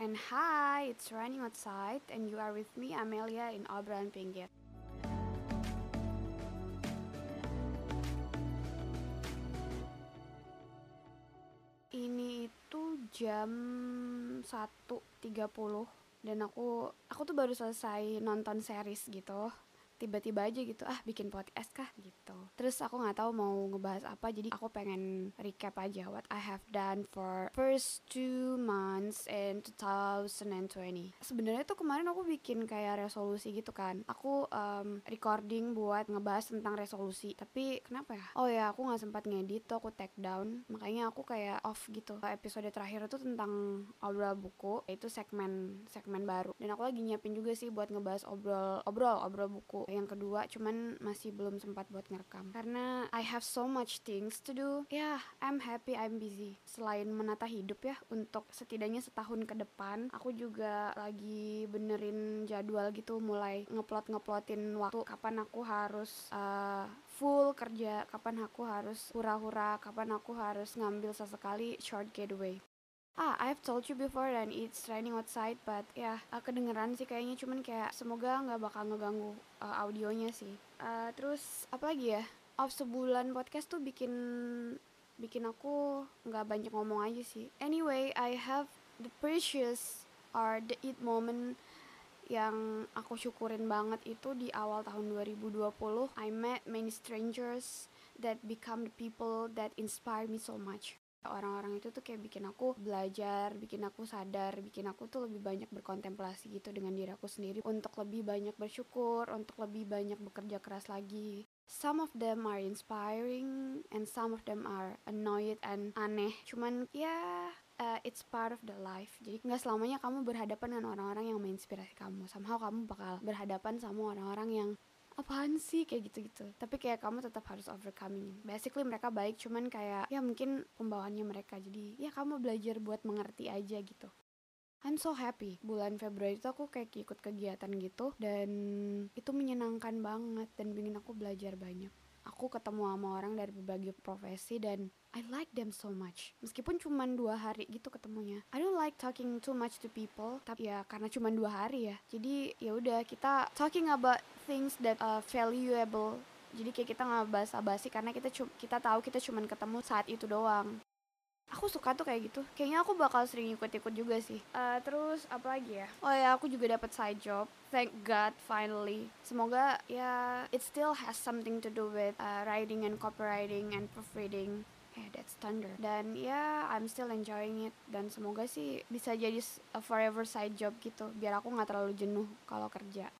And hi, it's Running Outside and you are with me Amelia in Obrolan Pinggir. Ini itu jam 1.30 dan aku aku tuh baru selesai nonton series gitu tiba-tiba aja gitu ah bikin podcast kah? Gitu. Terus aku nggak tahu mau ngebahas apa jadi aku pengen recap aja what I have done for first two months in 2020 sebenarnya tuh kemarin aku bikin kayak resolusi gitu kan. Aku um, recording buat ngebahas tentang resolusi. Tapi kenapa ya? Oh ya aku nggak sempat ngedit tuh aku take down. Makanya aku kayak off gitu. Episode terakhir itu tentang obrol buku itu segmen segmen baru. Dan aku lagi nyiapin juga sih buat ngebahas obrol obrol obrol buku yang kedua cuman masih belum sempat buat ngerekam. Karena I have so much things to do. Ya yeah, I'm happy I'm busy. Selain menata hidup ya untuk setidaknya setahun ke depan aku juga lagi benerin jadwal gitu mulai ngeplot ngeplotin waktu kapan aku harus uh, full kerja kapan aku harus hura-hura kapan aku harus ngambil sesekali short getaway Ah, I've told you before dan it's raining outside, but ya yeah, kedengeran sih kayaknya cuman kayak semoga nggak bakal ngeganggu uh, audionya sih. Uh, terus apa lagi ya? Off sebulan podcast tuh bikin bikin aku nggak banyak ngomong aja sih. Anyway, I have the precious or the it moment yang aku syukurin banget itu di awal tahun 2020 I met many strangers that become the people that inspire me so much orang-orang itu tuh kayak bikin aku belajar, bikin aku sadar, bikin aku tuh lebih banyak berkontemplasi gitu dengan diri aku sendiri untuk lebih banyak bersyukur, untuk lebih banyak bekerja keras lagi. Some of them are inspiring and some of them are annoyed and aneh. Cuman ya uh, it's part of the life. Jadi nggak selamanya kamu berhadapan dengan orang-orang yang menginspirasi kamu. Somehow kamu bakal berhadapan sama orang-orang yang apaan sih? kayak gitu-gitu. Tapi kayak kamu tetap harus overcoming. Basically mereka baik cuman kayak ya mungkin pembawaannya mereka. Jadi ya kamu belajar buat mengerti aja gitu. I'm so happy. Bulan Februari itu aku kayak ikut kegiatan gitu dan itu menyenangkan banget dan bikin aku belajar banyak aku ketemu sama orang dari berbagai profesi dan I like them so much. Meskipun cuma dua hari gitu ketemunya. I don't like talking too much to people. Tapi ya karena cuma dua hari ya. Jadi ya udah kita talking about things that uh, valuable. Jadi kayak kita nggak basa-basi karena kita kita tahu kita cuma ketemu saat itu doang aku suka tuh kayak gitu. Kayaknya aku bakal sering ikut-ikut juga sih. Uh, terus apa lagi ya? Oh ya aku juga dapat side job. Thank God finally. Semoga ya it still has something to do with uh, writing and copywriting and proofreading. Yeah, that's thunder. Dan ya, yeah, I'm still enjoying it. Dan semoga sih bisa jadi a forever side job gitu. Biar aku nggak terlalu jenuh kalau kerja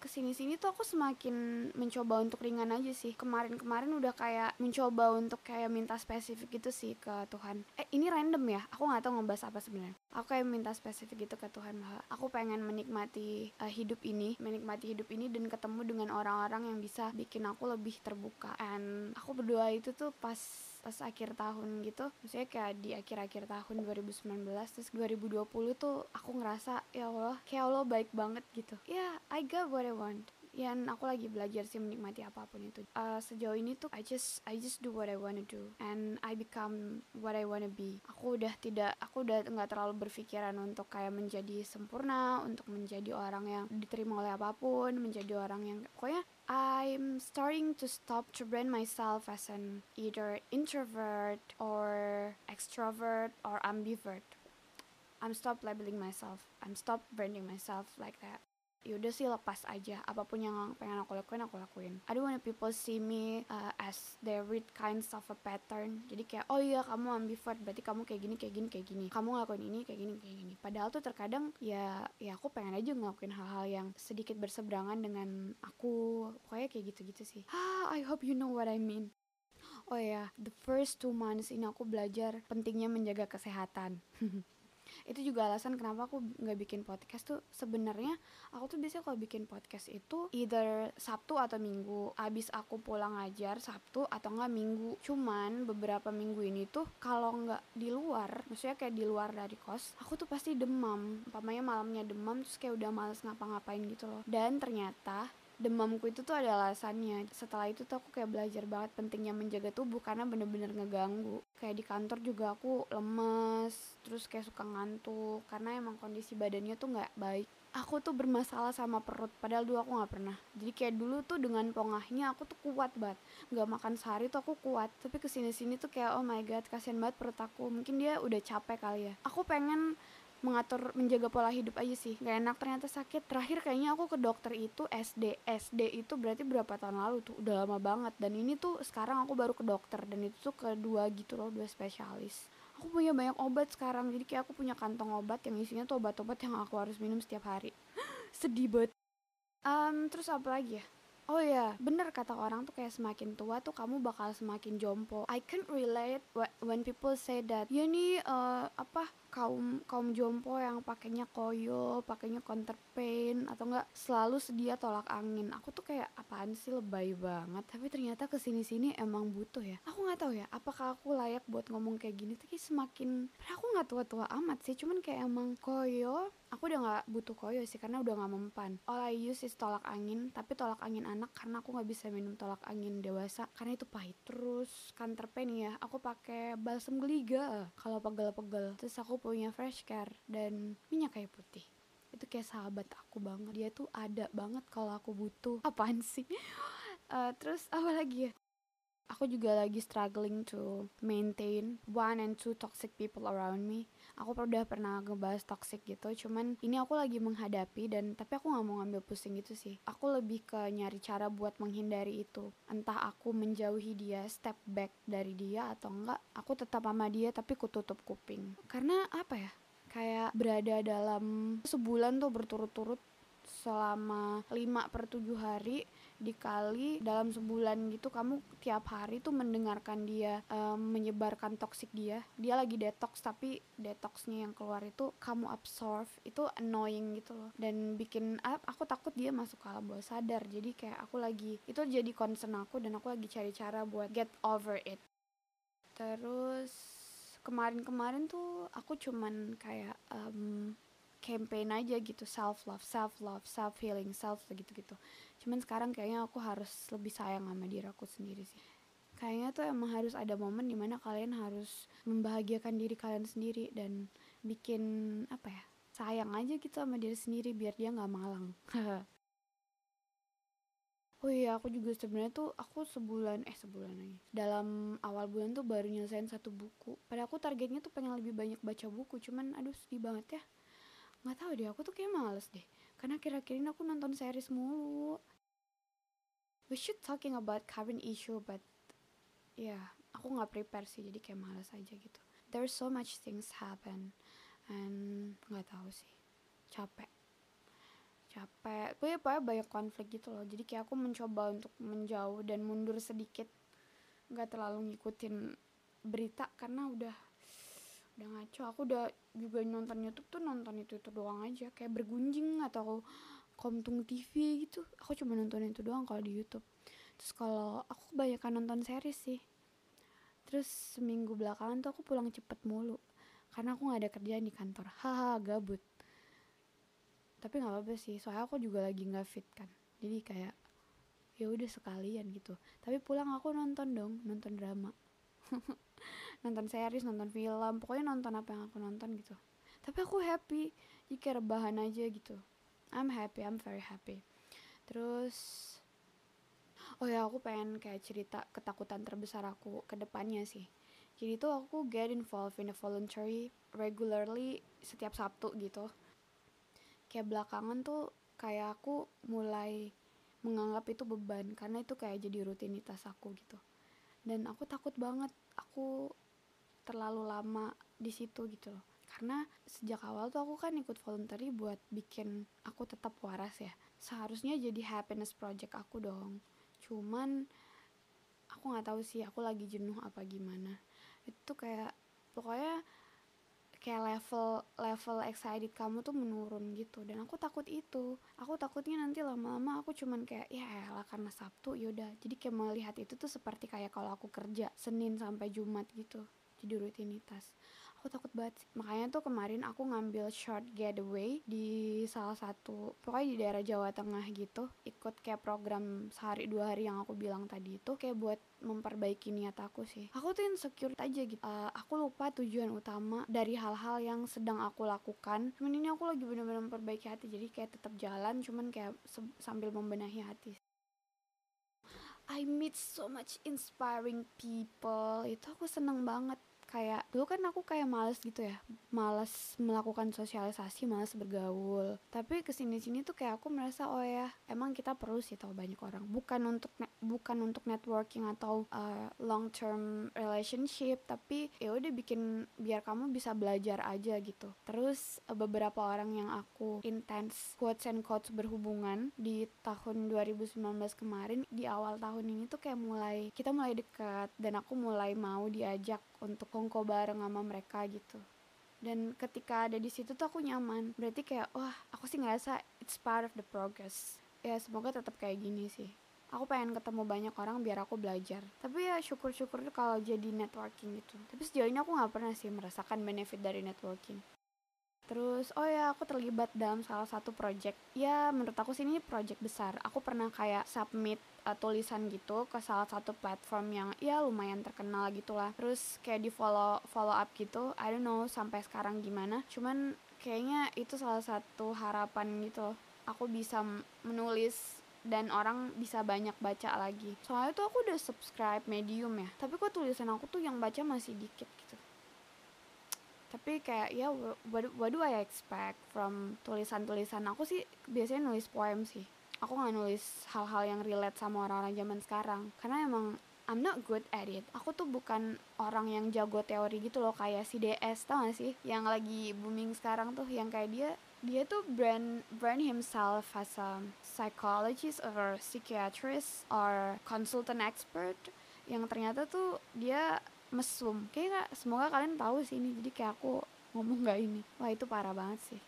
ke sini-sini tuh aku semakin mencoba untuk ringan aja sih. Kemarin-kemarin udah kayak mencoba untuk kayak minta spesifik gitu sih ke Tuhan. Eh ini random ya, aku nggak tahu ngebahas apa sebenarnya. Aku kayak minta spesifik gitu ke Tuhan bahwa aku pengen menikmati uh, hidup ini, menikmati hidup ini dan ketemu dengan orang-orang yang bisa bikin aku lebih terbuka. And aku berdoa itu tuh pas pas akhir tahun gitu maksudnya kayak di akhir-akhir tahun 2019 terus 2020 tuh aku ngerasa ya Allah kayak Allah baik banget gitu. Ya yeah, I got what I want yang aku lagi belajar sih menikmati apa pun itu uh, sejauh ini tuh I just I just do what I wanna do and I become what I wanna be aku udah tidak aku udah nggak terlalu berpikiran untuk kayak menjadi sempurna untuk menjadi orang yang diterima oleh apa pun menjadi orang yang pokoknya I'm starting to stop to brand myself as an either introvert or extrovert or ambivert. I'm stop labeling myself. I'm stop branding myself like that. Yaudah sih lepas aja. Apa pun yang pengen aku lakuin aku lakuin. I don't want people see me uh, as they read kinds of a pattern. Jadi kayak oh iya kamu ambivert berarti kamu kayak gini kayak gini kayak gini. Kamu ngelakuin ini kayak gini kayak gini. Padahal tuh terkadang ya ya aku pengen aja ngelakuin hal-hal yang sedikit berseberangan dengan aku. Pokoknya kayak gitu-gitu sih. Ah I hope you know what I mean. Oh ya, yeah, the first two months ini aku belajar pentingnya menjaga kesehatan. itu juga alasan kenapa aku nggak bikin podcast tuh. Sebenarnya aku tuh biasanya kalau bikin podcast itu either Sabtu atau Minggu. Abis aku pulang ngajar Sabtu atau nggak Minggu. Cuman beberapa minggu ini tuh kalau nggak di luar maksudnya kayak di luar dari kos aku tuh pasti demam. Umpamanya malamnya demam terus kayak udah males ngapa-ngapain gitu loh. Dan ternyata demamku itu tuh ada alasannya. Setelah itu tuh aku kayak belajar banget pentingnya menjaga tubuh karena bener-bener ngeganggu. Kayak di kantor juga aku lemes terus kayak suka ngantuk karena emang kondisi badannya tuh nggak baik. Aku tuh bermasalah sama perut padahal dulu aku nggak pernah. Jadi kayak dulu tuh dengan pongahnya aku tuh kuat banget. Nggak makan sehari tuh aku kuat tapi ke sini sini tuh kayak oh my god kasihan banget perut aku. Mungkin dia udah capek kali ya. Aku pengen mengatur menjaga pola hidup aja sih. Gak enak ternyata sakit. Terakhir kayaknya aku ke dokter itu SD SD itu berarti berapa tahun lalu tuh? Udah lama banget. Dan ini tuh sekarang aku baru ke dokter. Dan itu tuh kedua gitu loh dua spesialis. Aku punya banyak obat sekarang. Jadi kayak aku punya kantong obat yang isinya tuh obat-obat yang aku harus minum setiap hari. Sedih banget. Um, terus apa lagi ya? Oh ya, bener kata orang tuh kayak semakin tua tuh kamu bakal semakin jompo. I can relate when people say that. Ya nih uh, apa kaum kaum jompo yang pakainya koyo, pakainya counterpain atau enggak selalu sedia tolak angin. Aku tuh kayak apaan sih lebay banget. Tapi ternyata ke sini sini emang butuh ya. Aku nggak tahu ya, apakah aku layak buat ngomong kayak gini? Tapi semakin, aku nggak tua-tua amat sih. Cuman kayak emang koyo aku udah nggak butuh koyo sih karena udah nggak mempan all I use is tolak angin tapi tolak angin anak karena aku nggak bisa minum tolak angin dewasa karena itu pahit terus counterpain ya aku pakai balsam geliga kalau pegel-pegel terus aku punya fresh care dan minyak kayu putih. Itu kayak sahabat aku banget. Dia tuh ada banget kalau aku butuh. Apaan sih? Uh, terus apa lagi ya? Aku juga lagi struggling to maintain one and two toxic people around me aku udah pernah ngebahas toxic gitu cuman ini aku lagi menghadapi dan tapi aku nggak mau ngambil pusing gitu sih. Aku lebih ke nyari cara buat menghindari itu. Entah aku menjauhi dia step back dari dia atau enggak aku tetap sama dia tapi ku tutup kuping. Karena apa ya? Kayak berada dalam sebulan tuh berturut-turut selama 5 per 7 hari dikali dalam sebulan gitu kamu tiap hari tuh mendengarkan dia um, menyebarkan toksik dia. Dia lagi detox tapi detoxnya yang keluar itu kamu absorb itu annoying gitu loh. Dan bikin aku takut dia masuk ke alam bawah sadar. Jadi kayak aku lagi itu jadi concern aku dan aku lagi cari cara buat get over it. Terus kemarin-kemarin tuh aku cuman kayak um, campaign aja gitu self love self love self healing self gitu gitu cuman sekarang kayaknya aku harus lebih sayang sama diri aku sendiri sih kayaknya tuh emang harus ada momen di mana kalian harus membahagiakan diri kalian sendiri dan bikin apa ya sayang aja gitu sama diri sendiri biar dia nggak malang Oh iya, aku juga sebenarnya tuh aku sebulan eh sebulan lagi. Dalam awal bulan tuh baru nyelesain satu buku. Padahal aku targetnya tuh pengen lebih banyak baca buku, cuman aduh sedih banget ya nggak tahu deh aku tuh kayak males deh. Karena kira-kira aku nonton series mulu. We should talking about current issue but ya yeah, aku nggak prepare sih jadi kayak males aja gitu. There's so much things happen and nggak tahu sih. Capek. Capek. Pokoknya banyak konflik gitu loh. Jadi kayak aku mencoba untuk menjauh dan mundur sedikit. Nggak terlalu ngikutin berita karena udah udah ngaco. Aku udah juga nonton YouTube tuh nonton itu itu doang aja. Kayak bergunjing atau komtung TV gitu. Aku cuma nonton itu doang kalau di YouTube. Terus kalau aku kebanyakan nonton series sih. Terus seminggu belakangan tuh aku pulang cepet mulu. Karena aku nggak ada kerjaan di kantor. Haha gabut. Tapi nggak apa-apa sih soalnya aku juga lagi nggak fit kan. Jadi kayak ya udah sekalian gitu. Tapi pulang aku nonton dong nonton drama nonton series nonton film pokoknya nonton apa yang aku nonton gitu. Tapi aku happy jika rebahan aja gitu. I'm happy I'm very happy. Terus oh ya aku pengen kayak cerita ketakutan terbesar aku ke depannya sih. Jadi tuh aku get involved in a voluntary regularly setiap Sabtu gitu. Kayak belakangan tuh kayak aku mulai menganggap itu beban karena itu kayak jadi rutinitas aku gitu. Dan aku takut banget aku terlalu lama di situ gitu loh. Karena sejak awal tuh aku kan ikut voluntary buat bikin aku tetap waras ya. Seharusnya jadi happiness project aku dong. Cuman aku nggak tahu sih aku lagi jenuh apa gimana. Itu kayak pokoknya kayak level level excited kamu tuh menurun gitu. Dan aku takut itu. Aku takutnya nanti lama-lama aku cuman kayak ya lah karena Sabtu yaudah jadi kayak melihat itu tuh seperti kayak kalau aku kerja Senin sampai Jumat gitu jadi rutinitas. Aku takut banget sih. makanya tuh kemarin aku ngambil short getaway di salah satu pokoknya di daerah Jawa Tengah gitu ikut kayak program sehari dua hari yang aku bilang tadi itu kayak buat memperbaiki niat aku sih. Aku tuh insecure aja gitu. Uh, aku lupa tujuan utama dari hal-hal yang sedang aku lakukan. Cuman ini aku lagi bener-bener memperbaiki hati jadi kayak tetap jalan cuman kayak sambil membenahi hati I meet so much inspiring people. Itu aku seneng banget kayak dulu kan aku kayak males gitu ya males melakukan sosialisasi males bergaul. Tapi ke sini sini tuh kayak aku merasa oh ya emang kita perlu sih tahu banyak orang. Bukan untuk bukan untuk networking atau uh, long term relationship tapi ya udah bikin biar kamu bisa belajar aja gitu. Terus uh, beberapa orang yang aku intens quotes and quotes berhubungan di tahun 2019 kemarin di awal tahun ini tuh kayak mulai kita mulai dekat dan aku mulai mau diajak untuk kongko bareng sama mereka gitu. Dan ketika ada di situ tuh aku nyaman. Berarti kayak wah aku sih ngerasa it's part of the progress. Ya semoga tetap kayak gini sih. Aku pengen ketemu banyak orang biar aku belajar. Tapi ya syukur-syukur kalau jadi networking gitu tapi sejauh ini aku nggak pernah sih merasakan benefit dari networking Terus, oh ya aku terlibat dalam salah satu project. Ya menurut aku sih ini project besar. Aku pernah kayak submit uh, tulisan gitu ke salah satu platform yang ya lumayan terkenal gitulah. Terus kayak di follow follow up gitu. I don't know sampai sekarang gimana. Cuman kayaknya itu salah satu harapan gitu. Aku bisa menulis dan orang bisa banyak baca lagi. Soalnya tuh aku udah subscribe Medium ya. Tapi kok tulisan aku tuh yang baca masih dikit gitu tapi kayak ya what, what do I expect from tulisan-tulisan aku sih biasanya nulis poem sih. Aku nggak nulis hal-hal yang relate sama orang-orang zaman sekarang. Karena emang I'm not good at it. Aku tuh bukan orang yang jago teori gitu loh kayak si DS tau gak sih? Yang lagi booming sekarang tuh yang kayak dia dia tuh brand brand himself as a psychologist or psychiatrist or consultant expert. Yang ternyata tuh dia mesum. Kayak semoga kalian tahu sih ini jadi kayak aku ngomong gak ini. Wah itu parah banget sih.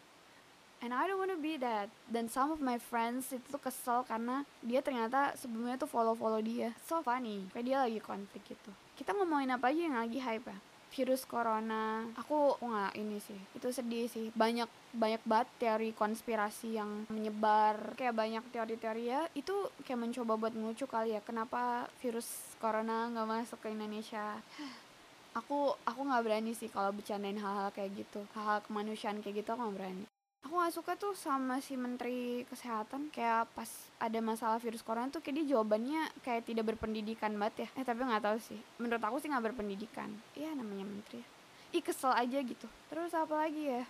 And I don't wanna be that. Dan some of my friends itu tuh kesel karena dia ternyata sebelumnya tuh follow follow dia. So funny. Kayak dia lagi konflik gitu. Kita ngomongin apa aja yang lagi hype ya? Virus corona. Aku nggak ini sih. Itu sedih sih. Banyak banyak banget teori konspirasi yang menyebar. Kayak banyak teori-teori ya. Itu kayak mencoba buat ngelucu kali ya kenapa virus corona nggak masuk ke Indonesia. Aku aku nggak berani sih kalau bercandain hal-hal kayak gitu. Hal-hal kemanusiaan kayak gitu aku nggak berani. Aku gak suka tuh sama si menteri kesehatan kayak pas ada masalah virus corona tuh kayak dia jawabannya kayak tidak berpendidikan banget ya. Eh tapi nggak tahu sih. Menurut aku sih nggak berpendidikan. Iya namanya menteri ih kesel aja gitu. Terus apa lagi ya?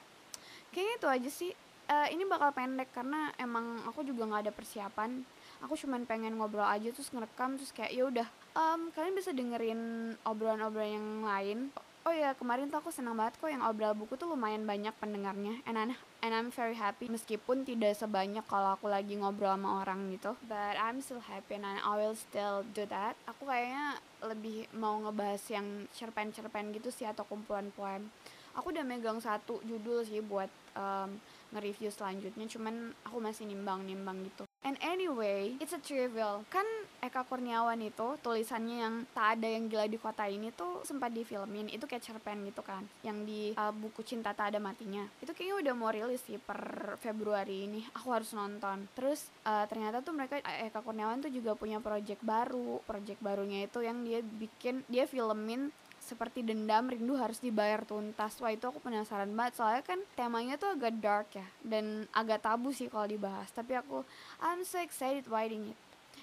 Kayaknya itu aja sih. Uh, ini bakal pendek karena emang aku juga nggak ada persiapan aku cuman pengen ngobrol aja terus ngerekam terus kayak ya udah um, kalian bisa dengerin obrolan-obrolan yang lain. Oh ya kemarin tuh aku senang banget kok yang obrol buku tuh lumayan banyak pendengarnya and, I'm, and I'm very happy meskipun tidak sebanyak kalau aku lagi ngobrol sama orang gitu. But I'm still happy and I will still do that. Aku kayaknya lebih mau ngebahas yang cerpen-cerpen gitu sih atau kumpulan poem. Aku udah megang satu judul sih buat um, nge-review selanjutnya cuman aku masih nimbang-nimbang gitu And anyway, it's a trivial. Kan Eka Kurniawan itu tulisannya yang tak ada yang gila di kota ini tuh sempat difilmin. Itu kayak cerpen gitu kan. Yang di uh, buku Cinta Tak Ada Matinya. Itu kayaknya udah mau rilis sih per Februari ini. Aku harus nonton. Terus uh, ternyata tuh mereka Eka Kurniawan tuh juga punya project baru. Project barunya itu yang dia bikin, dia filmin seperti dendam rindu harus dibayar tuntas. Wah itu aku penasaran banget. Soalnya kan temanya tuh agak dark ya dan agak tabu sih kalau dibahas. Tapi aku I'm so excited writing it.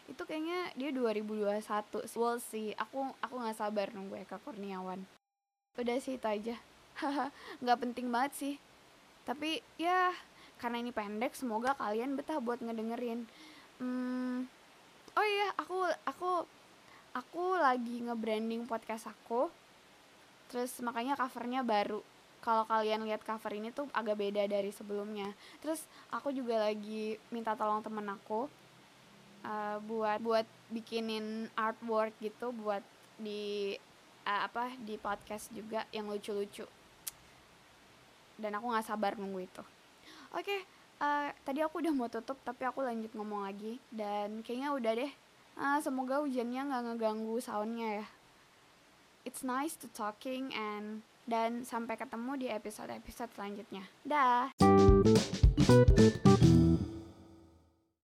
Itu kayaknya dia 2021 we'll see. Aku aku nggak sabar nunggu Eka Kurniawan. Udah sih itu aja. Nggak penting banget sih. Tapi ya karena ini pendek semoga kalian betah buat ngedengerin. Hmm, oh iya aku aku aku lagi nge-branding podcast aku terus makanya covernya baru. Kalau kalian lihat cover ini tuh agak beda dari sebelumnya. Terus aku juga lagi minta tolong temen aku uh, buat buat bikinin artwork gitu buat di uh, apa di podcast juga yang lucu-lucu. Dan aku nggak sabar nunggu itu. Oke okay, uh, tadi aku udah mau tutup tapi aku lanjut ngomong lagi. Dan kayaknya udah deh. Uh, semoga hujannya nggak ngeganggu soundnya ya it's nice to talking and dan sampai ketemu di episode-episode selanjutnya. Dah